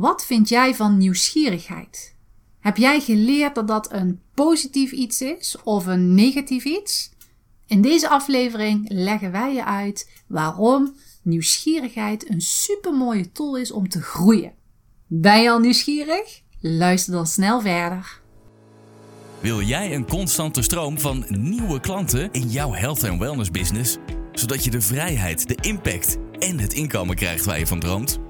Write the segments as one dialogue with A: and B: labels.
A: Wat vind jij van nieuwsgierigheid? Heb jij geleerd dat dat een positief iets is of een negatief iets? In deze aflevering leggen wij je uit waarom nieuwsgierigheid een supermooie tool is om te groeien. Ben je al nieuwsgierig? Luister dan snel verder.
B: Wil jij een constante stroom van nieuwe klanten in jouw health en wellness business, zodat je de vrijheid, de impact en het inkomen krijgt waar je van droomt?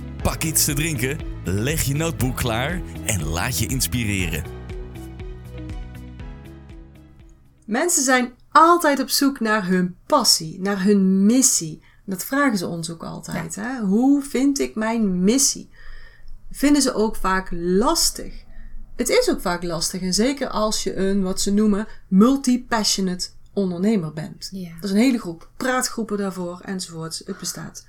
B: pak iets te drinken, leg je notebook klaar en laat je inspireren.
C: Mensen zijn altijd op zoek naar hun passie, naar hun missie. Dat vragen ze ons ook altijd. Hè? Hoe vind ik mijn missie? Vinden ze ook vaak lastig. Het is ook vaak lastig. En zeker als je een, wat ze noemen, multi-passionate ondernemer bent.
A: Ja.
C: Dat is een hele groep. Praatgroepen daarvoor enzovoorts. Het bestaat.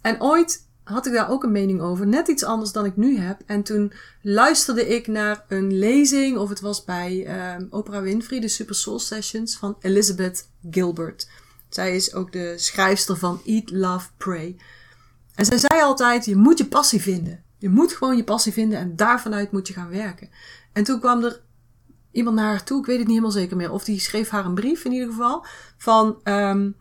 C: En ooit had ik daar ook een mening over. Net iets anders dan ik nu heb. En toen luisterde ik naar een lezing. Of het was bij ehm, Oprah Winfrey. De Super Soul Sessions van Elizabeth Gilbert. Zij is ook de schrijfster van Eat, Love, Pray. En zij zei altijd, je moet je passie vinden. Je moet gewoon je passie vinden en daarvanuit moet je gaan werken. En toen kwam er iemand naar haar toe, ik weet het niet helemaal zeker meer. Of die schreef haar een brief in ieder geval. Van, um,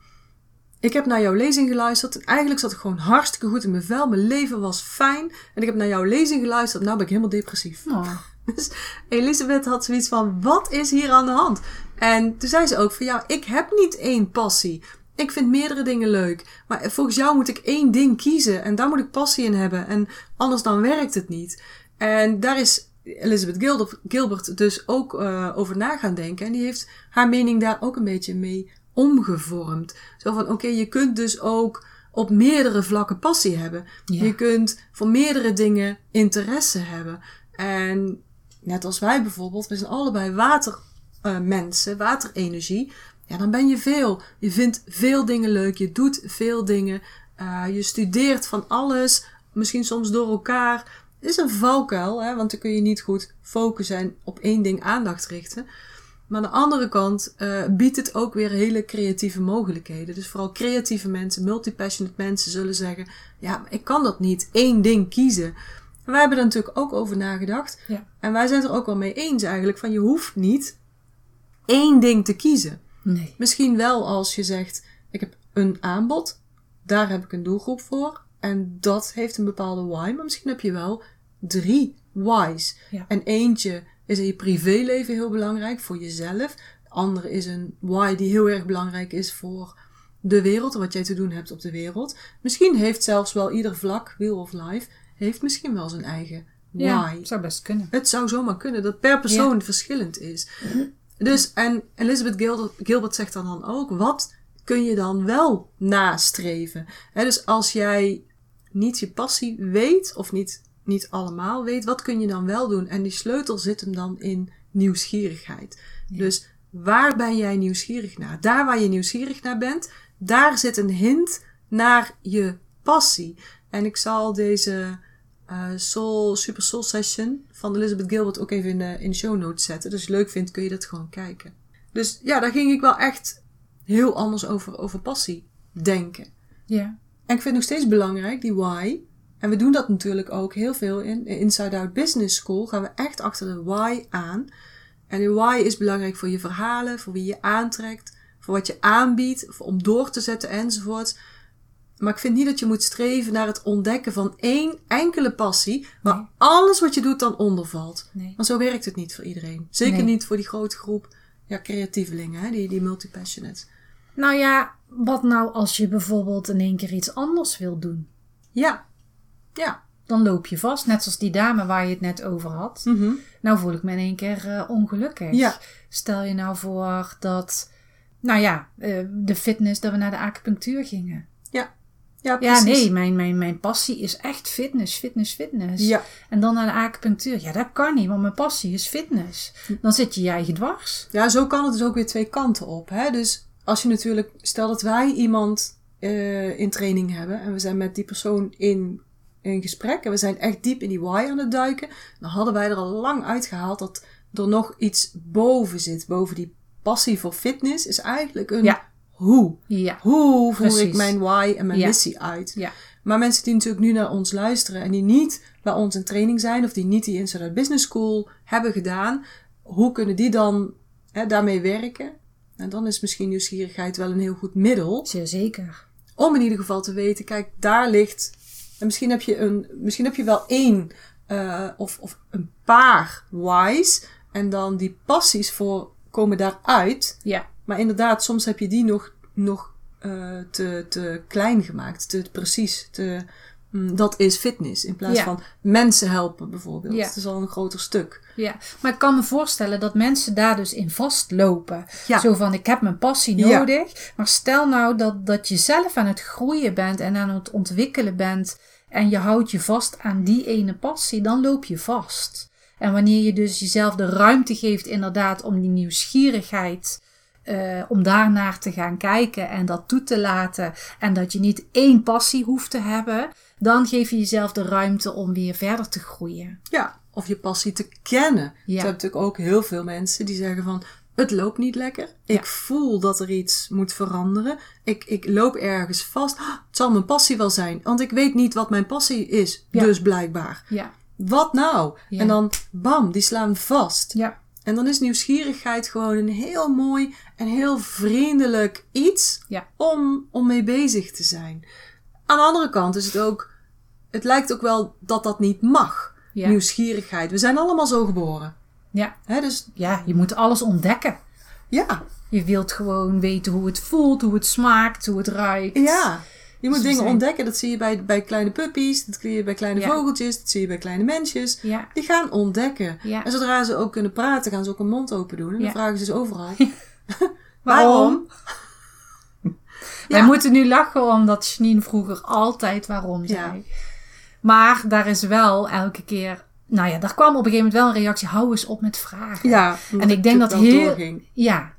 C: ik heb naar jouw lezing geluisterd. En eigenlijk zat ik gewoon hartstikke goed in mijn vel. Mijn leven was fijn. En ik heb naar jouw lezing geluisterd. Nou ben ik helemaal depressief.
A: Oh.
C: Dus Elisabeth had zoiets van, wat is hier aan de hand? En toen zei ze ook van, ja, ik heb niet één passie. Ik vind meerdere dingen leuk. Maar volgens jou moet ik één ding kiezen. En daar moet ik passie in hebben. En anders dan werkt het niet. En daar is Elizabeth Gilbert dus ook uh, over na gaan denken. En die heeft haar mening daar ook een beetje mee omgevormd. Zo van, oké, okay, je kunt dus ook op meerdere vlakken passie hebben.
A: Ja.
C: Je kunt voor meerdere dingen interesse hebben. En net als wij bijvoorbeeld, we zijn allebei watermensen, uh, waterenergie. Ja, dan ben je veel. Je vindt veel dingen leuk, je doet veel dingen. Uh, je studeert van alles, misschien soms door elkaar. Het is een valkuil, hè, want dan kun je niet goed focussen en op één ding aandacht richten. Maar aan de andere kant uh, biedt het ook weer hele creatieve mogelijkheden. Dus vooral creatieve mensen, multipassionate mensen zullen zeggen: Ja, ik kan dat niet één ding kiezen. En wij hebben er natuurlijk ook over nagedacht.
A: Ja.
C: En wij zijn het er ook wel mee eens eigenlijk: van je hoeft niet één ding te kiezen.
A: Nee.
C: Misschien wel als je zegt: Ik heb een aanbod, daar heb ik een doelgroep voor. En dat heeft een bepaalde why. Maar misschien heb je wel drie why's.
A: Ja.
C: En eentje is in je privéleven heel belangrijk voor jezelf. De andere is een why die heel erg belangrijk is voor de wereld. Wat jij te doen hebt op de wereld. Misschien heeft zelfs wel ieder vlak, Wheel of Life, heeft misschien wel zijn eigen
A: Ja,
C: why.
A: zou best kunnen.
C: Het zou zomaar kunnen dat per persoon verschillend is. Dus, en Elizabeth Gilbert, Gilbert zegt dan, dan ook, wat kun je dan wel nastreven? He, dus als jij niet je passie weet, of niet, niet allemaal weet, wat kun je dan wel doen? En die sleutel zit hem dan in nieuwsgierigheid. Dus waar ben jij nieuwsgierig naar? Daar waar je nieuwsgierig naar bent, daar zit een hint naar je passie. En ik zal deze uh, Soul, Super Soul Session van Elizabeth Gilbert ook even in de, in de show notes zetten. Dus als je leuk vindt, kun je dat gewoon kijken. Dus ja, daar ging ik wel echt heel anders over, over passie denken.
A: Ja.
C: En ik vind het nog steeds belangrijk, die why. En we doen dat natuurlijk ook heel veel in Inside Out Business School. Gaan we echt achter de why aan. En de why is belangrijk voor je verhalen, voor wie je aantrekt, voor wat je aanbiedt, om door te zetten enzovoort. Maar ik vind niet dat je moet streven naar het ontdekken van één enkele passie, waar
A: Nee.
C: alles wat je doet dan onder valt.
A: Nee.
C: Want zo werkt het niet voor iedereen. Zeker
A: Nee.
C: niet voor die grote groep ja, creatievelingen, hè, die, die multipassionates.
A: Nou ja, wat nou als je bijvoorbeeld in één keer iets anders wil doen?
C: Ja, ja.
A: Dan loop je vast, net zoals die dame waar je het net over had.
C: Mhm.
A: Nou voel ik me in één keer eh, ongelukkig.
C: Ja.
A: Stel je nou voor dat, nou ja, eh, de fitness, dat we naar de acupunctuur gingen.
C: Ja. Ja,
A: Ja,
C: precies.
A: nee, mijn, mijn, mijn passie is echt fitness, fitness, fitness.
C: Ja.
A: En dan naar de acupunctuur. Ja, dat kan niet, want mijn passie is fitness. Dan zit je je eigen dwars.
C: Ja, zo kan het dus ook weer twee kanten op. Hè? Dus als je natuurlijk, stel dat wij iemand eh, in training hebben en we zijn met die persoon in, in gesprek en we zijn echt diep in die why aan het duiken, dan hadden wij er al lang uitgehaald dat er nog iets boven zit. Boven die passie voor fitness is eigenlijk een
A: Ja.
C: hoe.
A: Ja.
C: Hoe voer ik mijn why en mijn
A: Ja.
C: missie uit?
A: Ja.
C: Maar mensen die natuurlijk nu naar ons luisteren en die niet bij ons in training zijn of die niet die Inside Out Business School hebben gedaan, hoe kunnen die dan hè, daarmee werken? En dan is misschien nieuwsgierigheid wel een heel goed middel
A: Zeer zeker.
C: om in ieder geval te weten, kijk, daar ligt. En misschien heb je, een, misschien heb je wel één eh, of, of een paar whys en dan die passies voor komen daaruit.
A: Ja.
C: Maar inderdaad, soms heb je die nog, nog eh, te, te klein gemaakt. Te precies. Te, mm, dat is fitness. In plaats
A: Ja.
C: van mensen helpen bijvoorbeeld.
A: Ja.
C: Dat is al een groter stuk.
A: Ja, maar ik kan me voorstellen dat mensen daar dus in vastlopen.
C: Ja.
A: Zo van, ik heb mijn passie
C: Ja.
A: nodig. Maar stel nou dat, dat je zelf aan het groeien bent en aan het ontwikkelen bent. En je houdt je vast aan die ene passie, dan loop je vast. En wanneer je dus jezelf de ruimte geeft inderdaad om die nieuwsgierigheid... eh, om daarnaar te gaan kijken en dat toe te laten. En dat je niet één passie hoeft te hebben. Dan geef je jezelf de ruimte om weer verder te groeien.
C: Ja. Of je passie te kennen.
A: Ja.
C: Hebt natuurlijk ook heel veel mensen die zeggen van... Het loopt niet lekker. Ik
A: Ja.
C: voel dat er iets moet veranderen. Ik, ik loop ergens vast. Ah, Het zal mijn passie wel zijn. Want ik weet niet wat mijn passie is.
A: Ja.
C: Dus blijkbaar.
A: Ja,
C: Wat nou? En dan bam, die slaan vast.
A: ja,
C: En dan is nieuwsgierigheid gewoon een heel mooi en heel vriendelijk iets
A: Ja.
C: om, om mee bezig te zijn. Aan de andere kant is het ook, het lijkt ook wel dat dat niet mag.
A: Ja.
C: Nieuwsgierigheid. We zijn allemaal zo geboren.
A: ja.
C: Hè? Dus
A: Ja, je moet alles ontdekken.
C: ja,
A: Je wilt gewoon weten hoe het voelt, hoe het smaakt, hoe het ruikt.
C: ja. Je moet
A: Dus
C: dingen
A: zijn-
C: ontdekken. Dat zie je bij, bij kleine puppies, dat zie je bij kleine
A: Ja.
C: vogeltjes, dat zie je bij kleine mensjes.
A: Ja,
C: Die gaan ontdekken.
A: Ja.
C: En zodra ze ook kunnen praten, gaan ze ook een mond open doen. En dan vragen ze dus overal.
A: Waarom? Wij moeten nu lachen omdat Janine vroeger altijd waarom zei.
C: Ja.
A: Maar daar is wel elke keer... Nou ja, daar kwam op een gegeven moment wel een reactie. Hou eens op met vragen.
C: Ja,
A: En ik denk dat heel...
C: doorging.
A: Ja,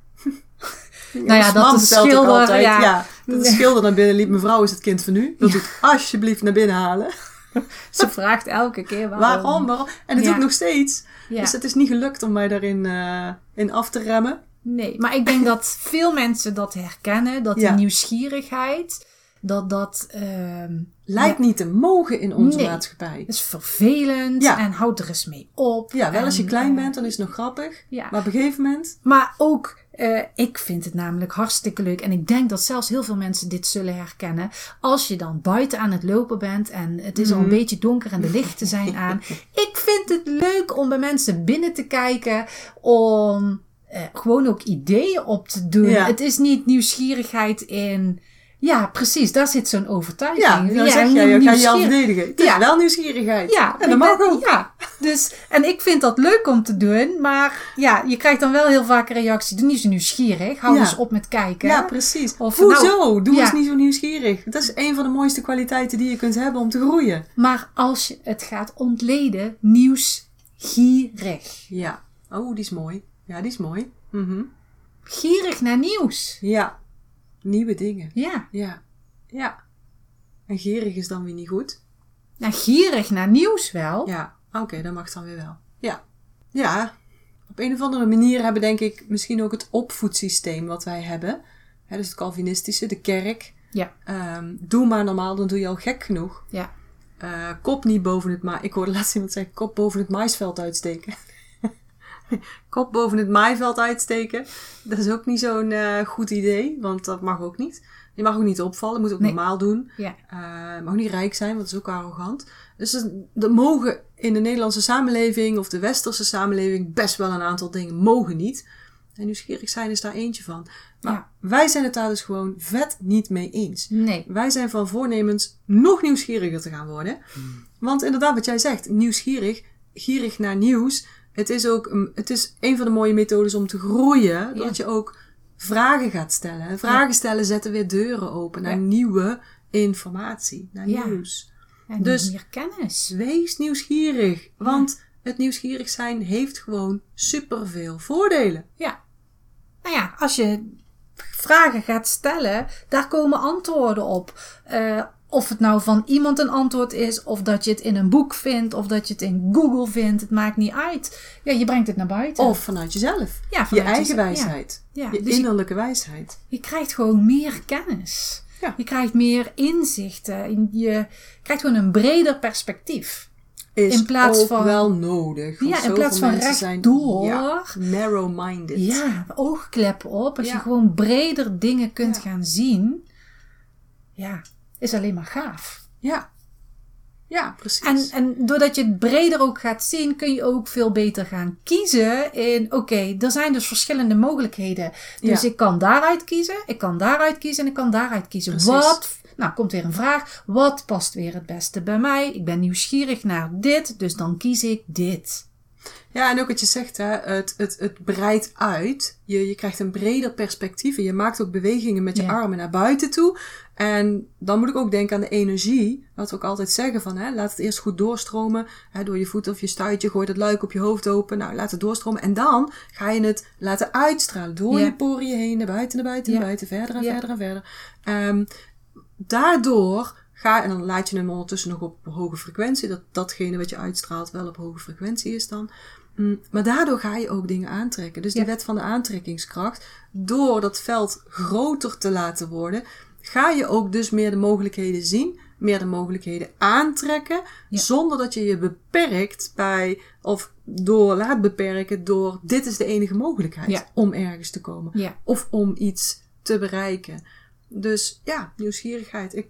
C: Ja,
A: Nou ja, dat de schilder,
C: altijd,
A: ja.
C: ja. dat de schilder naar binnen liep. Mevrouw is het kind van u. Wilt u het alsjeblieft naar binnen halen?
A: ze vraagt elke keer waarom.
C: Waarom? Waarom? En dat doe ik nog steeds. Dus het is niet gelukt om mij daarin eh, in af te remmen.
A: Nee, maar ik denk dat veel mensen dat herkennen. Dat die nieuwsgierigheid, dat dat... ehm,
C: Lijkt niet te mogen in onze
A: Nee.
C: maatschappij.
A: is vervelend
C: Ja.
A: en houd er eens mee op.
C: Ja, wel als je klein
A: eh,
C: bent, dan is het nog grappig.
A: Ja.
C: Maar op een gegeven moment...
A: Maar ook, eh, ik vind het namelijk hartstikke leuk. En ik denk dat zelfs heel veel mensen dit zullen herkennen. Als je dan buiten aan het lopen bent en het is al
C: Mhm.
A: een beetje donker en de lichten zijn aan. ik vind het leuk om bij mensen binnen te kijken. Om eh, gewoon ook ideeën op te doen.
C: Ja.
A: Het is niet nieuwsgierigheid in... Ja, precies. Daar zit zo'n overtuiging.
C: Ja, dan zeg jij, je ga je verdedigen. Het is
A: Ja.
C: wel nieuwsgierigheid.
A: ja,
C: en dat mag ook.
A: Ja, dus, en ik vind dat leuk om te doen, maar ja, je krijgt dan wel heel vaak een reactie. Doe niet zo nieuwsgierig, hou
C: Ja.
A: eens op met kijken.
C: Ja, precies.
A: Of
C: Hoezo?
A: nou,
C: Doe
A: ja.
C: eens niet zo nieuwsgierig. Dat is een van de mooiste kwaliteiten die je kunt hebben om te groeien.
A: Maar als je het gaat ontleden, nieuwsgierig.
C: Ja. Oh, die is mooi. Ja, die is mooi. Mhm.
A: Gierig naar nieuws.
C: Ja. Nieuwe dingen.
A: Ja,
C: Ja. Ja. En gierig is dan weer niet goed.
A: nou gierig naar nieuws wel.
C: Ja. Oké, dat mag dan weer wel. Ja. Ja. Op een of andere manier hebben denk ik misschien ook het opvoedsysteem wat wij hebben. Hè, dus het Calvinistische, de kerk.
A: Ja,
C: Ehm, doe maar normaal, dan doe je al gek genoeg.
A: ja.
C: Eh, kop niet boven het maai. Ik hoorde laatst iemand zeggen, kop boven het maisveld uitsteken. kop boven het maaiveld uitsteken. Dat is ook niet zo'n eh, goed idee, want dat mag ook niet. Je mag ook niet opvallen, moet ook
A: Nee.
C: normaal doen.
A: ja.
C: Eh, je mag niet rijk zijn, want dat is ook arrogant. Dus er mogen in de Nederlandse samenleving of de westerse samenleving best wel een aantal dingen mogen niet. En nieuwsgierig zijn is daar eentje van. Maar
A: Ja.
C: wij zijn het daar dus gewoon vet niet mee eens.
A: Nee.
C: Wij zijn van voornemens nog nieuwsgieriger te gaan worden. Want inderdaad, wat jij zegt, nieuwsgierig, gierig naar nieuws. Het is ook een- het is een van de mooie methodes om te groeien.
A: Ja.
C: Dat je ook vragen gaat stellen. En vragen stellen zetten weer deuren open naar
A: Ja.
C: nieuwe informatie, naar nieuws.
A: En
C: Dus-
A: meer kennis.
C: Wees nieuwsgierig, want het nieuwsgierig zijn heeft gewoon superveel voordelen.
A: Ja. Nou ja, als je vragen gaat stellen, daar komen antwoorden op. Eh, of het nou van iemand een antwoord is, of dat je het in een boek vindt, of dat je het in Google vindt, het maakt niet uit. Ja, je brengt het naar buiten.
C: Of vanuit jezelf.
A: Ja,
C: je
A: vanuit
C: eigen
A: jezelf, ja.
C: wijsheid.
A: Ja,
C: je
A: dus je-
C: innerlijke wijsheid.
A: Je krijgt gewoon meer kennis.
C: Ja.
A: Je krijgt meer inzichten. Je krijgt gewoon een breder perspectief.
C: Is
A: In plaats
C: ook
A: van-
C: wel nodig.
A: Ja, in plaats van
C: mensen zijn ja, narrow-minded.
A: Ja, oogkleppen op. Als je gewoon breder dingen kunt gaan zien. Ja, is alleen maar gaaf.
C: Ja, ja precies.
A: En, en doordat je het breder ook gaat zien, kun je ook veel beter gaan kiezen in, oké, er zijn dus verschillende mogelijkheden. Dus
C: Ja.
A: ik kan daaruit kiezen, ik kan daaruit kiezen en ik kan daaruit kiezen.
C: Precies.
A: Wat, nou komt weer een vraag, wat past weer het beste bij mij? Ik ben nieuwsgierig naar dit, dus dan kies ik dit.
C: Ja, en ook wat je zegt, hè, het, het, het breidt uit. Je, je krijgt een breder perspectief en je maakt ook bewegingen met je
A: Ja.
C: armen naar buiten toe. En dan moet ik ook denken aan de energie. Wat we ook altijd zeggen van, hè, laat het eerst goed doorstromen. Hè, door je voet of je stuitje, gooi het luik op je hoofd open. Nou, laat het doorstromen. En dan ga je het laten uitstralen door
A: Ja.
C: je poriën heen, naar buiten, naar buiten, naar
A: Ja.
C: buiten, verder en
A: Ja.
C: verder en verder. Ehm, daardoor ga, en dan laat je hem ondertussen nog op hoge frequentie, dat datgene wat je uitstraalt wel op hoge frequentie is dan. Mm, Maar daardoor ga je ook dingen aantrekken. Dus die wet van de aantrekkingskracht, door dat veld groter te laten worden, ga je ook dus meer de mogelijkheden zien, meer de mogelijkheden aantrekken,
A: Ja.
C: zonder dat je je beperkt bij, of door laat beperken door, dit is de enige mogelijkheid
A: Ja.
C: om ergens te komen.
A: Ja.
C: Of om iets te bereiken. Dus ja, nieuwsgierigheid, ik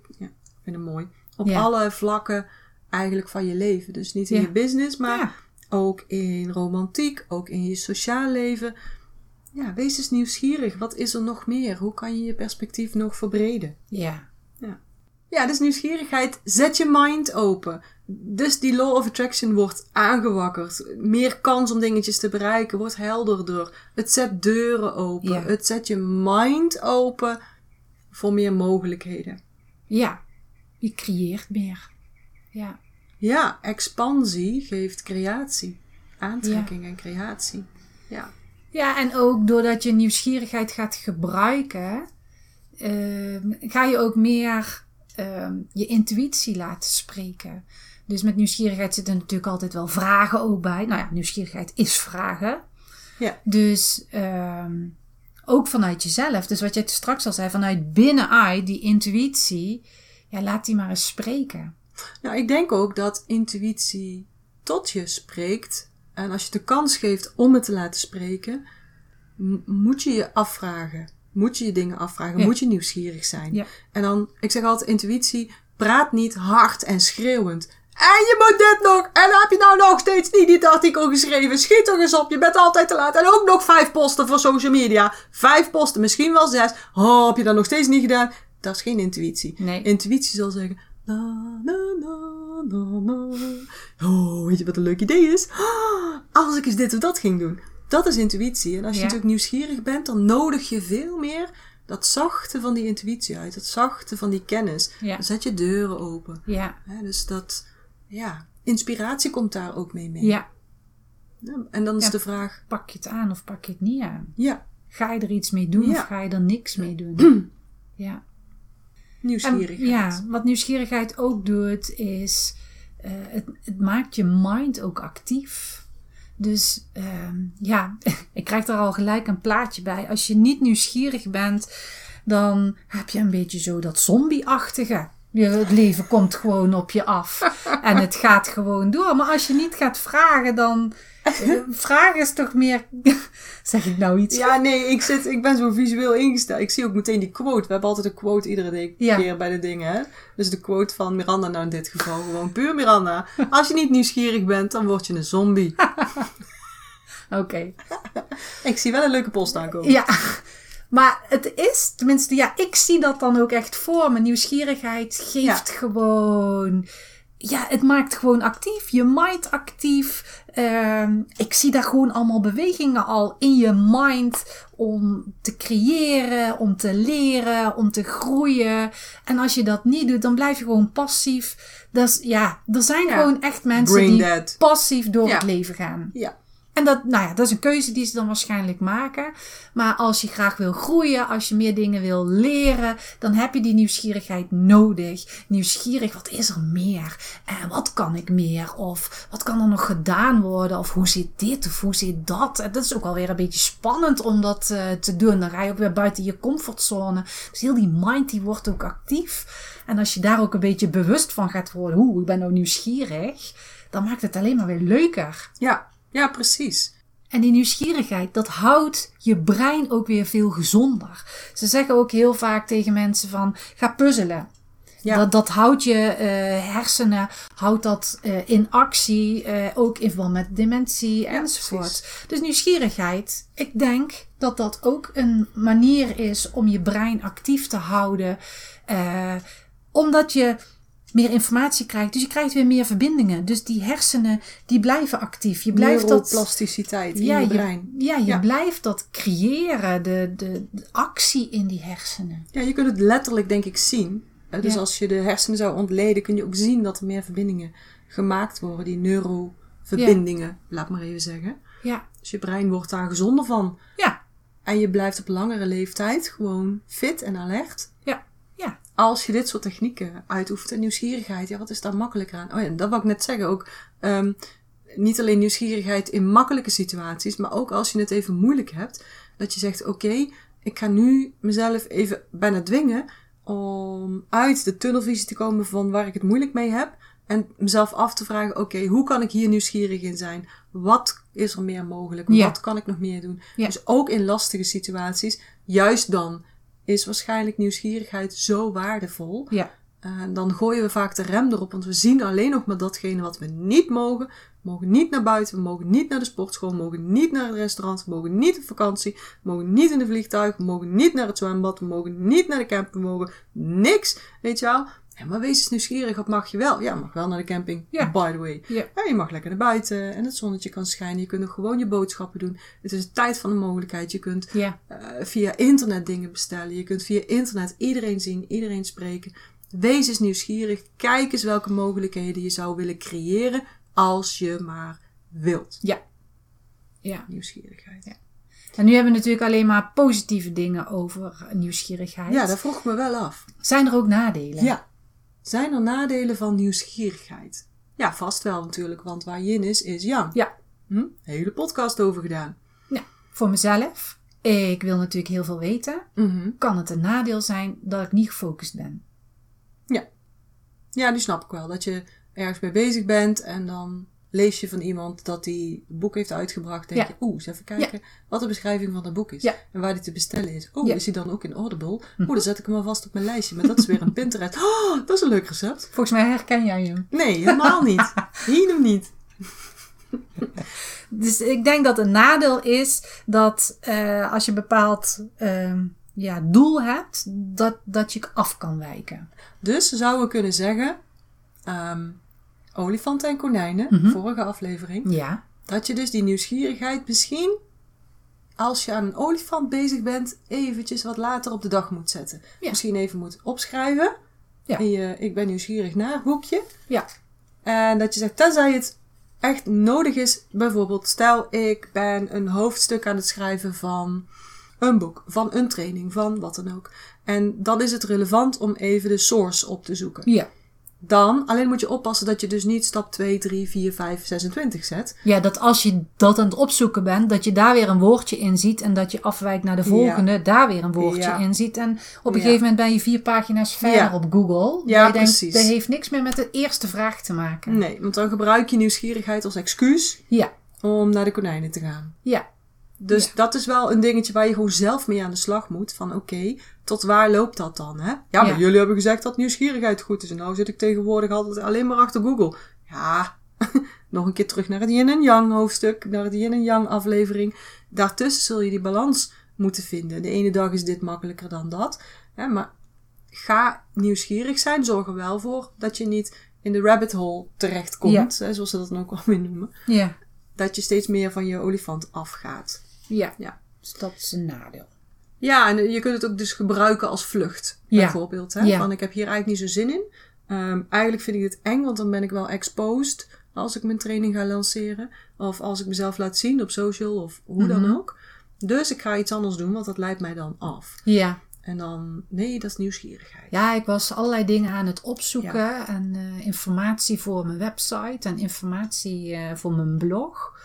C: vind het mooi. Op alle vlakken eigenlijk van je leven. Dus niet in je business, maar ook in romantiek, ook in je sociaal leven. Ja, wees eens nieuwsgierig. Wat is er nog meer? Hoe kan je je perspectief nog verbreden?
A: Ja.
C: Ja, dus nieuwsgierigheid. Zet je mind open. Dus die law of attraction wordt aangewakkerd. Meer kans om dingetjes te bereiken. Wordt helderder. Het zet deuren open.
A: Ja.
C: Het zet je mind open voor meer mogelijkheden.
A: Ja. Je creëert meer. Ja.
C: Ja, expansie geeft creatie. Aantrekking en creatie. Ja.
A: Ja, en ook doordat je nieuwsgierigheid gaat gebruiken, ehm, ga je ook meer ehm, je intuïtie laten spreken. Dus met nieuwsgierigheid zitten natuurlijk altijd wel vragen ook bij. Nou ja, nieuwsgierigheid is vragen.
C: Ja.
A: Dus ehm, ook vanuit jezelf. Dus wat jij straks al zei, vanuit binnenuit, die intuïtie, ja, laat die maar eens spreken.
C: Nou, ik denk ook dat intuïtie tot je spreekt. En als je de kans geeft om het te laten spreken, moet je je afvragen. Moet je je dingen afvragen.
A: Ja.
C: Moet je nieuwsgierig zijn.
A: Ja.
C: En dan, ik zeg altijd, intuïtie praat niet hard en schreeuwend. En je moet dit nog. En dan heb je nou nog steeds niet dit artikel geschreven. Schiet toch eens op. Je bent altijd te laat. En ook nog vijf posten voor social media. Vijf posten, misschien wel zes. Oh, heb je dat nog steeds niet gedaan? Dat is geen intuïtie.
A: Nee.
C: Intuïtie zal zeggen. Na, na, na. Oh, weet je wat een leuk idee is? Als ik eens dit of dat ging doen. Dat is intuïtie. En als je
A: Ja.
C: natuurlijk nieuwsgierig bent, dan nodig je veel meer dat zachte van die intuïtie uit. Dat zachte van die kennis.
A: Ja.
C: Dan zet je deuren open.
A: Ja,
C: dus dat, ja, inspiratie komt daar ook mee mee.
A: ja.
C: En dan is de vraag,
A: Pak je het aan of pak je het niet aan?
C: ja,
A: Ga je er iets mee doen of ga je er niks mee doen? Ja. En,
C: nieuwsgierigheid.
A: ja, wat nieuwsgierigheid ook doet, is eh, het, het maakt je mind ook actief. Dus ehm, ja, ik krijg er al gelijk een plaatje bij. Als je niet nieuwsgierig bent, dan heb je een beetje zo dat zombie-achtige. Je- Het leven komt gewoon op je af en het gaat gewoon door. Maar als je niet gaat vragen, dan. eh, Vragen is toch meer. Zeg ik nou iets?
C: Ja, nee, ik, zit, ik ben zo visueel ingesteld. Ik zie ook meteen die quote. We hebben altijd een quote iedere
A: Ja.
C: keer bij de dingen. Hè? Dus de quote van Miranda nou in dit geval. Gewoon puur Miranda. Als je niet nieuwsgierig bent, dan word je een zombie.
A: Oké.
C: Ik zie wel een leuke post aankomen.
A: Ja, maar het is, tenminste, ja, ik zie dat dan ook echt voor me. Nieuwsgierigheid geeft
C: Ja.
A: gewoon ja, het maakt gewoon actief. Je mind actief. Ehm, ik zie daar gewoon allemaal bewegingen al in je mind om te creëren, om te leren, om te groeien. En als je dat niet doet, dan blijf je gewoon passief. Dus ja, er zijn
C: Ja.
A: gewoon echt mensen die passief door
C: Ja.
A: het leven gaan.
C: Ja.
A: En dat, nou ja, dat is een keuze die ze dan waarschijnlijk maken. Maar als je graag wil groeien, als je meer dingen wil leren, dan heb je die nieuwsgierigheid nodig. Nieuwsgierig, wat is er meer? En wat kan ik meer? Of wat kan er nog gedaan worden? Of hoe zit dit? Of hoe zit dat? En dat is ook alweer een beetje spannend om dat eh, te doen. Dan ga je ook weer buiten je comfortzone. Dus heel die mind die wordt ook actief. En als je daar ook een beetje bewust van gaat worden, hoe ik ben nou nieuwsgierig, dan maakt het alleen maar weer leuker.
C: Ja, ja, precies.
A: En die nieuwsgierigheid, dat houdt je brein ook weer veel gezonder. Ze zeggen ook heel vaak tegen mensen van, ga puzzelen.
C: Ja.
A: Dat, dat houdt je eh, hersenen, houdt dat eh, in actie, eh, ook in verband met dementie enzovoort. Dus nieuwsgierigheid, ik denk dat dat ook een manier is om je brein actief te houden. omdat je meer informatie krijgt. Dus je krijgt weer meer verbindingen. Dus die hersenen, die blijven actief. Je blijft dat...
C: Neuroplasticiteit in
A: Ja,
C: je
A: je,
C: brein.
A: ja, je
C: Ja.
A: blijft dat creëren, de, de, de actie in die hersenen.
C: Ja, je kunt het letterlijk denk ik zien. Eh, Dus
A: Ja.
C: als je de hersenen zou ontleden, kun je ook zien dat er meer verbindingen gemaakt worden. Die neuroverbindingen, laat maar even zeggen.
A: Ja,
C: Dus je brein wordt daar gezonder van.
A: ja,
C: En je blijft op langere leeftijd gewoon fit en alert.
A: ja.
C: Als je dit soort technieken uitoefent. En nieuwsgierigheid, ja, wat is daar makkelijker aan? Oh ja, dat wou ik net zeggen ook. ehm, niet alleen nieuwsgierigheid in makkelijke situaties, maar ook als je het even moeilijk hebt. Dat je zegt, oké, ik ga nu mezelf even bijna dwingen om uit de tunnelvisie te komen van waar ik het moeilijk mee heb. En mezelf af te vragen, oké, hoe kan ik hier nieuwsgierig in zijn? Wat is er meer mogelijk?
A: Ja.
C: Wat kan ik nog meer doen?
A: Ja.
C: Dus ook in lastige situaties, juist dan is waarschijnlijk nieuwsgierigheid zo waardevol.
A: ja.
C: Uh, dan gooien we vaak de rem erop, want we zien alleen nog maar datgene wat we niet mogen. We mogen niet naar buiten, we mogen niet naar de sportschool, we mogen niet naar het restaurant, we mogen niet op vakantie, we mogen niet in de vliegtuig, we mogen niet naar het zwembad, we mogen niet naar de camping, we mogen niks, weet je wel. Ja, maar wees eens nieuwsgierig, wat mag je wel? Ja, mag wel naar de camping,
A: Ja.
C: by the way.
A: Ja.
C: Ja, je mag lekker naar buiten en het zonnetje kan schijnen. Je kunt nog gewoon je boodschappen doen. Het is een tijd van de mogelijkheid. Je kunt
A: Ja.
C: eh, via internet dingen bestellen. Je kunt via internet iedereen zien, iedereen spreken. Wees eens nieuwsgierig. Kijk eens welke mogelijkheden je zou willen creëren als je maar wilt.
A: Ja. Ja.
C: Nieuwsgierigheid. Ja,
A: En nu hebben we natuurlijk alleen maar positieve dingen over nieuwsgierigheid.
C: dat vroeg ik me wel af.
A: Zijn er ook nadelen?
C: Ja. Zijn er nadelen van nieuwsgierigheid? Ja, vast wel natuurlijk, want waar yin is, is yang.
A: Ja.
C: Hm? Hele podcast over gedaan.
A: Ja. Voor mezelf, ik wil natuurlijk heel veel weten.
C: Mhm.
A: Kan het een nadeel zijn dat ik niet gefocust ben?
C: Ja. Ja, die snap ik wel. Dat je ergens mee bezig bent en dan lees je van iemand dat die een boek heeft uitgebracht. Denk
A: Ja.
C: je, oeh, eens even kijken wat de beschrijving van dat boek is.
A: Ja.
C: En waar die te bestellen is. Oeh, is die dan ook in Audible? Oeh, dan zet ik hem alvast op mijn lijstje. Maar dat is weer een Pinterest. Oh, dat is een leuk recept.
A: Volgens mij herken jij hem.
C: Nee, helemaal niet. Hier niet.
A: Dus ik denk dat een nadeel is dat eh, als je een bepaald ehm, ja, doel hebt, dat, dat je af kan wijken.
C: Dus zouden we kunnen zeggen, ehm, olifanten en konijnen,
A: Mhm.
C: vorige aflevering.
A: Ja.
C: Dat je dus die nieuwsgierigheid misschien, als je aan een olifant bezig bent, eventjes wat later op de dag moet zetten.
A: Ja.
C: Misschien even moet opschrijven
A: Ja.
C: in je ik ben nieuwsgierig naar hoekje.
A: Ja.
C: En dat je zegt, tenzij het echt nodig is, bijvoorbeeld stel ik ben een hoofdstuk aan het schrijven van een boek, van een training, van wat dan ook. En dan is het relevant om even de source op te zoeken.
A: Ja.
C: Dan, alleen moet je oppassen dat je dus niet stap 2, 3, 4, 5, 26 zet.
A: Ja, dat als je dat aan het opzoeken bent, dat je daar weer een woordje in ziet en dat je afwijkt naar de volgende, daar weer een woordje
C: Ja.
A: in ziet. En op een
C: Ja.
A: gegeven moment ben je vier pagina's verder op Google.
C: Ja,
A: je denkt,
C: precies.
A: dat heeft niks meer met de eerste vraag te maken.
C: Nee, want dan gebruik je nieuwsgierigheid als excuus
A: Ja,
C: om naar de konijnen te gaan.
A: ja,
C: Dus
A: Ja.
C: dat is wel een dingetje waar je gewoon zelf mee aan de slag moet. Van oké, tot waar loopt dat dan? Hè? Ja, maar
A: Ja.
C: jullie hebben gezegd dat nieuwsgierigheid goed is. En nou zit ik tegenwoordig altijd alleen maar achter Google. Ja, nog een keer terug naar het yin en yang hoofdstuk. Naar het yin en yang aflevering. Daartussen zul je die balans moeten vinden. De ene dag is dit makkelijker dan dat. Hè? Maar ga nieuwsgierig zijn. Zorg er wel voor dat je niet in de rabbit hole terechtkomt, hè, zoals ze dat dan ook wel weer noemen,
A: Ja.
C: dat je steeds meer van je olifant afgaat.
A: Ja.
C: Ja.
A: Dus dat is een nadeel.
C: Ja, en je kunt het ook dus gebruiken als vlucht,
A: Ja.
C: bijvoorbeeld. Hè?
A: Ja.
C: Van, ik heb hier eigenlijk niet zo zin in. Ehm, eigenlijk vind ik het eng, want dan ben ik wel exposed als ik mijn training ga lanceren. Of als ik mezelf laat zien op social of hoe dan
A: Mhm.
C: ook. Dus ik ga iets anders doen, want dat leidt mij dan af.
A: Ja.
C: En dan, nee, dat is nieuwsgierigheid.
A: Ja, ik was allerlei dingen aan het opzoeken. En eh, informatie voor mijn website en informatie eh, voor mijn blog.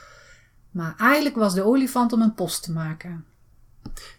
A: Maar eigenlijk was de olifant om een post te maken.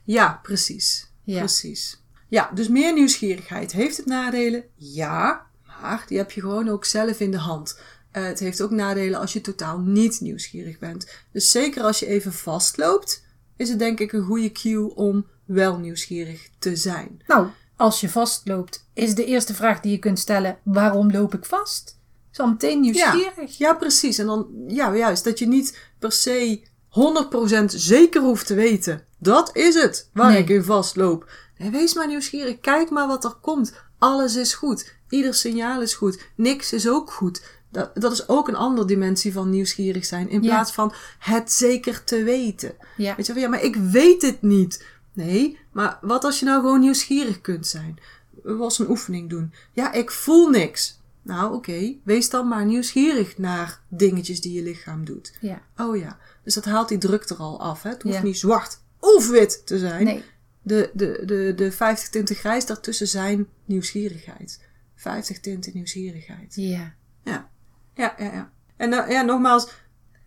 C: Ja, precies.
A: Ja.
C: Precies. Ja, dus meer nieuwsgierigheid. Heeft het nadelen? Ja, maar die heb je gewoon ook zelf in de hand. Eh, het heeft ook nadelen als je totaal niet nieuwsgierig bent. Dus zeker als je even vastloopt, is het denk ik een goede cue om wel nieuwsgierig te zijn.
A: Nou, als je vastloopt, is de eerste vraag die je kunt stellen: waarom loop ik vast? Is al meteen nieuwsgierig.
C: Ja, precies. En dan, ja, juist, dat je niet per se 100% zeker hoeft te weten. Dat is het waar
A: Nee.
C: ik in vastloop. Nee, wees maar nieuwsgierig. Kijk maar wat er komt. Alles is goed. Ieder signaal is goed. Niks is ook goed. Dat, dat is ook een andere dimensie van nieuwsgierig zijn. In
A: Ja.
C: plaats van het zeker te weten.
A: Ja.
C: Weet je wel, ja, maar ik weet het niet. Nee, maar wat als je nou gewoon nieuwsgierig kunt zijn? We was een oefening doen. Ja, ik voel niks. Nou, oké. Wees dan maar nieuwsgierig naar dingetjes die je lichaam doet.
A: Ja.
C: Oh ja. Dus dat haalt die druk er al af. Hè? Het hoeft
A: Ja.
C: niet zwart of wit te zijn.
A: Nee.
C: De, de, de, de 50 tinten grijs daartussen zijn nieuwsgierigheid. 50 tinten nieuwsgierigheid.
A: Ja.
C: Ja, ja, ja. ja. En nou, ja, nogmaals,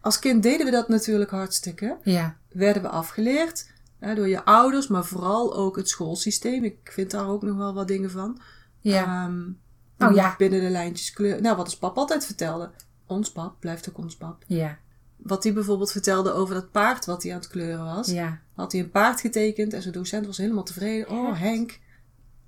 C: als kind deden we dat natuurlijk hartstikke
A: Ja.
C: werden we afgeleerd hè, door je ouders, maar vooral ook het schoolsysteem. Ik vind daar ook nog wel wat dingen van.
A: Ja.
C: Ehm,
A: Oh, ja.
C: Binnen de lijntjes kleur. Nou, wat ons pap altijd vertelde. Ons pap blijft ook ons pap.
A: Ja.
C: Wat hij bijvoorbeeld vertelde over dat paard wat hij aan het kleuren was.
A: Ja.
C: Had hij een paard getekend en zijn docent was helemaal tevreden. Oh,
A: Hert.
C: Henk.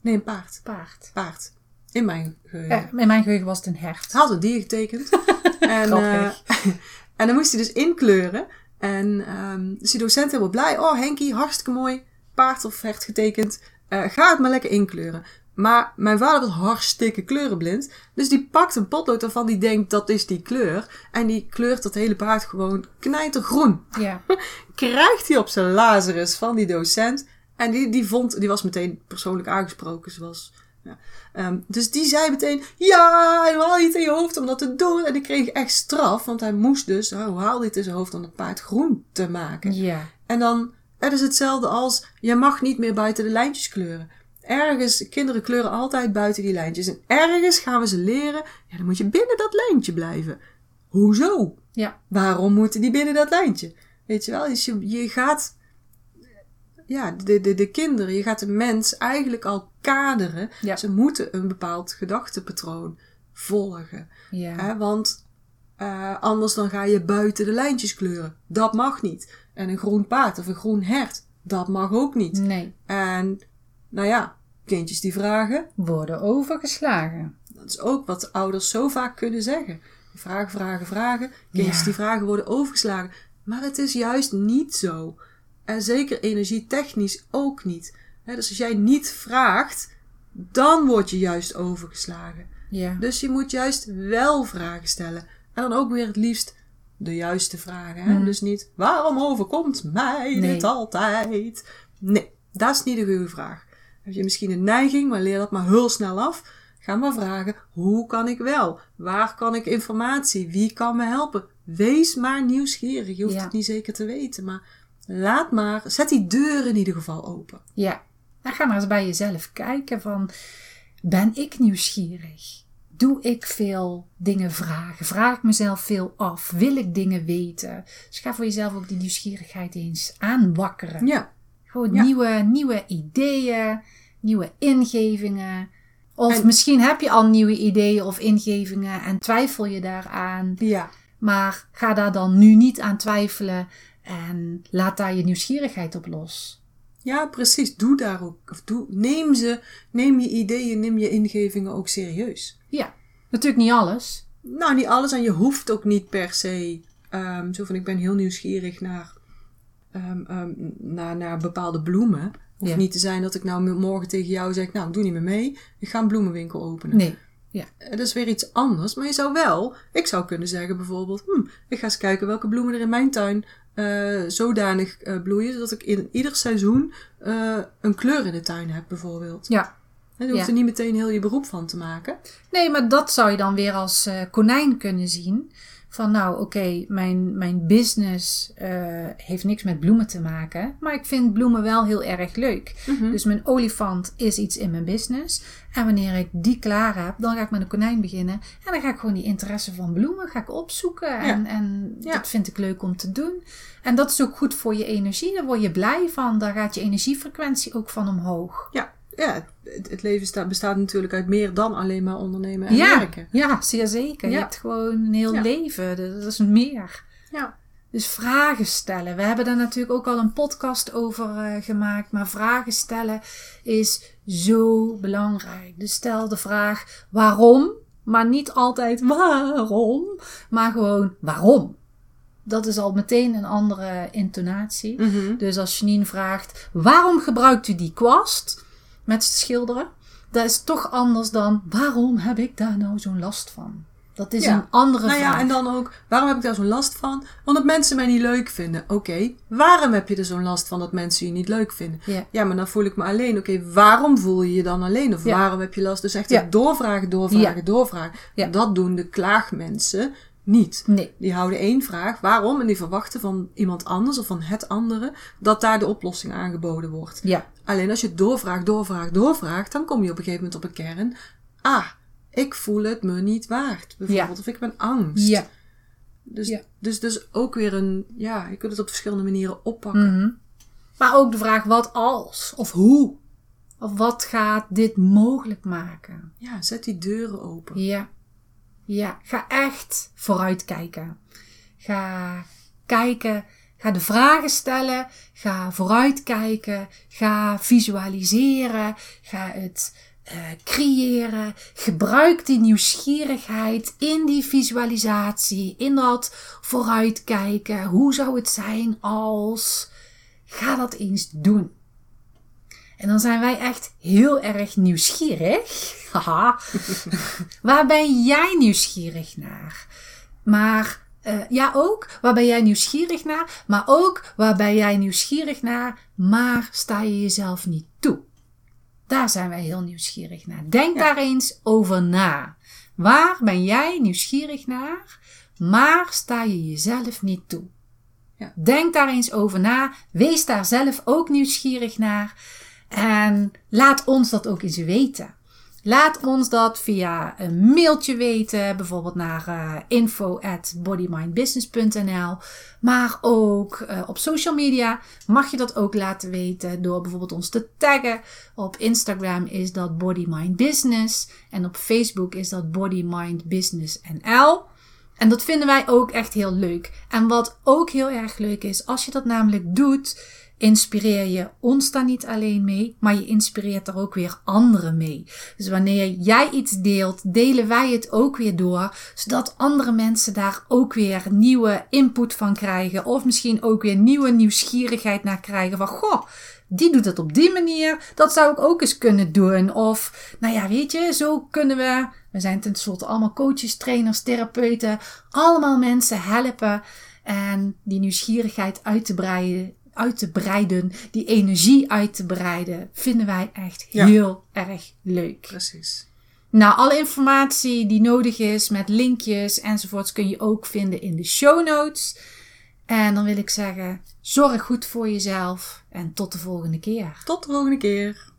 C: Nee, een paard.
A: Paard.
C: Paard. In mijn geheugen.
A: Eh, in mijn geheugen was het een hert.
C: Hij had een dier getekend. en,
A: Grappig.
C: eh, en dan moest hij dus inkleuren. En ehm dus die docent helemaal blij. Oh, Henkie, hartstikke mooi. Paard of hert getekend. Eh, ga het maar lekker inkleuren. Maar mijn vader was hartstikke kleurenblind. Dus die pakt een potlood ervan die denkt dat is die kleur. En die kleurt dat hele paard gewoon knijtergroen.
A: Ja.
C: Krijgt hij op zijn Lazarus van die docent. En die, die vond, die was meteen persoonlijk aangesproken. Zoals, ja. Ehm, dus die zei meteen, ja, en haal je het in je hoofd om dat te doen. En die kreeg echt straf, want hij moest dus, oh, haal dit in zijn hoofd om het paard groen te maken.
A: Ja.
C: En dan, het is hetzelfde als, je mag niet meer buiten de lijntjes kleuren. Ergens, kinderen kleuren altijd buiten die lijntjes. En ergens gaan we ze leren, ja, dan moet je binnen dat lijntje blijven. Hoezo?
A: Ja.
C: Waarom moeten die binnen dat lijntje? Weet je wel, dus je, je gaat, ja, de, de, de kinderen, je gaat de mens eigenlijk al kaderen.
A: Ja.
C: Ze moeten een bepaald gedachtepatroon volgen.
A: Ja.
C: Hè? Want eh, anders dan ga je buiten de lijntjes kleuren. Dat mag niet. En een groen paard of een groen hert, dat mag ook niet.
A: Nee.
C: En nou ja, kindjes die vragen,
A: Worden overgeslagen.
C: dat is ook wat ouders zo vaak kunnen zeggen. Vragen, vragen, vragen. Kindjes
A: Ja.
C: die vragen worden overgeslagen. Maar het is juist niet zo. En zeker energietechnisch ook niet. Hè, dus als jij niet vraagt, dan word je juist overgeslagen.
A: Ja.
C: Dus je moet juist wel vragen stellen. En dan ook weer het liefst de juiste vragen. Hè?
A: Mhm.
C: Dus niet, waarom overkomt mij
A: Nee.
C: dit altijd? Nee, dat is niet de goede vraag. Heb je misschien een neiging, maar leer dat maar heel snel af. Ga maar vragen, hoe kan ik wel? Waar kan ik informatie? Wie kan me helpen? Wees maar nieuwsgierig. Je hoeft
A: Ja.
C: het niet zeker te weten, maar laat maar, zet die deur in ieder geval open.
A: Ja. Dan ga maar eens bij jezelf kijken van, ben ik nieuwsgierig? Doe ik veel dingen vragen? Vraag ik mezelf veel af? Wil ik dingen weten? Dus ga voor jezelf ook die nieuwsgierigheid eens aanwakkeren.
C: Ja,
A: Gewoon
C: Ja.
A: nieuwe, nieuwe ideeën, nieuwe ingevingen. Of
C: En-
A: misschien heb je al nieuwe ideeën of ingevingen en twijfel je daaraan.
C: ja.
A: Maar ga daar dan nu niet aan twijfelen en laat daar je nieuwsgierigheid op los.
C: Ja, precies. Doe daar ook. Of doe, neem ze, neem je ideeën, neem je ingevingen ook serieus.
A: Ja, natuurlijk niet alles.
C: Nou, niet alles. En je hoeft ook niet per se. ehm, zo van ik ben heel nieuwsgierig naar, ehm, ehm, naar, naar bepaalde bloemen. Hoeft
A: Ja.
C: niet te zijn dat ik nou morgen tegen jou zeg, nou, ik doe niet meer mee. Ik ga een bloemenwinkel openen.
A: Nee. Ja.
C: Eh, Dat is weer iets anders. Maar je zou wel, ik zou kunnen zeggen bijvoorbeeld, hm, ik ga eens kijken welke bloemen er in mijn tuin eh, zodanig eh, bloeien, zodat ik in ieder seizoen een kleur in de tuin heb bijvoorbeeld.
A: Ja.
C: En je hoeft
A: Ja.
C: er niet meteen heel je beroep van te maken.
A: Nee, maar dat zou je dan weer als konijn kunnen zien. Van nou, oké, mijn, mijn business eh, heeft niks met bloemen te maken. Maar ik vind bloemen wel heel erg leuk.
C: Mhm.
A: Dus mijn olifant is iets in mijn business. En wanneer ik die klaar heb, dan ga ik met een konijn beginnen. En dan ga ik gewoon die interesse van bloemen ga ik opzoeken. En, en
C: Ja.
A: dat vind ik leuk om te doen. En dat is ook goed voor je energie. Daar word je blij van. Daar gaat je energiefrequentie ook van omhoog.
C: Ja, ja het, het leven sta- bestaat natuurlijk uit meer dan alleen maar ondernemen en
A: Ja,
C: werken.
A: ja, zeer zeker. Je hebt gewoon een heel
C: Ja.
A: leven. Dat dat is meer.
C: Ja.
A: Dus vragen stellen. We hebben daar natuurlijk ook al een podcast over eh, gemaakt. Maar vragen stellen is zo belangrijk. Dus stel de vraag waarom. Maar niet altijd waarom. Maar gewoon waarom. Dat is al meteen een andere intonatie.
C: Mhm.
A: Dus als Janine vraagt, waarom gebruikt u die kwast met schilderen? Dat is toch anders dan, waarom heb ik daar nou zo'n last van? Dat is
C: Ja.
A: een andere
C: Nou
A: vraag.
C: ja, en dan ook, waarom heb ik daar zo'n last van? Omdat mensen mij niet leuk vinden. Oké, waarom heb je er zo'n last van dat mensen je niet leuk vinden?
A: Ja.
C: Ja, maar dan voel ik me alleen. Oké, waarom voel je je dan alleen? Of waarom heb je last? Dus echt doorvragen, doorvragen, doorvragen. Dat doen de klaagmensen niet.
A: Nee.
C: Die houden één vraag, waarom? En die verwachten van iemand anders of van het andere dat daar de oplossing aangeboden wordt.
A: Ja.
C: Alleen als je het doorvraagt, doorvraagt, doorvraagt, dan kom je op een gegeven moment op een kern. Ah, ik voel het me niet waard. Bijvoorbeeld. Of ik ben angst.
A: Ja.
C: Dus,
A: Ja.
C: dus, dus ook weer een, ja, je kunt het op verschillende manieren oppakken.
A: Mhm. Maar ook de vraag wat als of hoe. Of wat gaat dit mogelijk maken?
C: Ja, zet die deuren open.
A: Ja. Ja, ga echt vooruitkijken. Ga kijken, ga de vragen stellen, ga vooruitkijken, ga visualiseren, ga het eh, creëren. Gebruik die nieuwsgierigheid in die visualisatie, in dat vooruitkijken. Hoe zou het zijn als? Ga dat eens doen. En dan zijn wij echt heel erg nieuwsgierig. Haha. Waar ben jij nieuwsgierig naar? Maar eh, ja, ook waar ben jij nieuwsgierig naar? Maar ook waar ben jij nieuwsgierig naar? Maar sta je jezelf niet toe? Daar zijn wij heel nieuwsgierig naar. Denk
C: Ja.
A: daar eens over na. Waar ben jij nieuwsgierig naar? Maar sta je jezelf niet toe?
C: Ja.
A: Denk daar eens over na. Wees daar zelf ook nieuwsgierig naar. En laat ons dat ook eens weten. Laat ons dat via een mailtje weten, bijvoorbeeld naar uh, info at bodymindbusiness.nl. Maar ook uh, op social media mag je dat ook laten weten door bijvoorbeeld ons te taggen. Op Instagram is dat Body Mind Business en op Facebook is dat Body Mind Business NL. En dat vinden wij ook echt heel leuk. En wat ook heel erg leuk is, als je dat namelijk doet, inspireer je ons daar niet alleen mee, maar je inspireert er ook weer anderen mee. Dus wanneer jij iets deelt, delen wij het ook weer door, zodat andere mensen daar ook weer nieuwe input van krijgen. Of misschien ook weer nieuwe nieuwsgierigheid naar krijgen van, goh, die doet het op die manier, dat zou ik ook eens kunnen doen. Of, nou ja, weet je, zo kunnen we, we zijn tenslotte allemaal coaches, trainers, therapeuten, allemaal mensen helpen en die nieuwsgierigheid uit te breiden uit te breiden, die energie uit te breiden, vinden wij echt
C: Ja.
A: heel erg leuk.
C: Precies.
A: Nou, alle informatie die nodig is met linkjes enzovoorts kun je ook vinden in de show notes. En dan wil ik zeggen, zorg goed voor jezelf en tot de volgende keer.
C: Tot de volgende keer.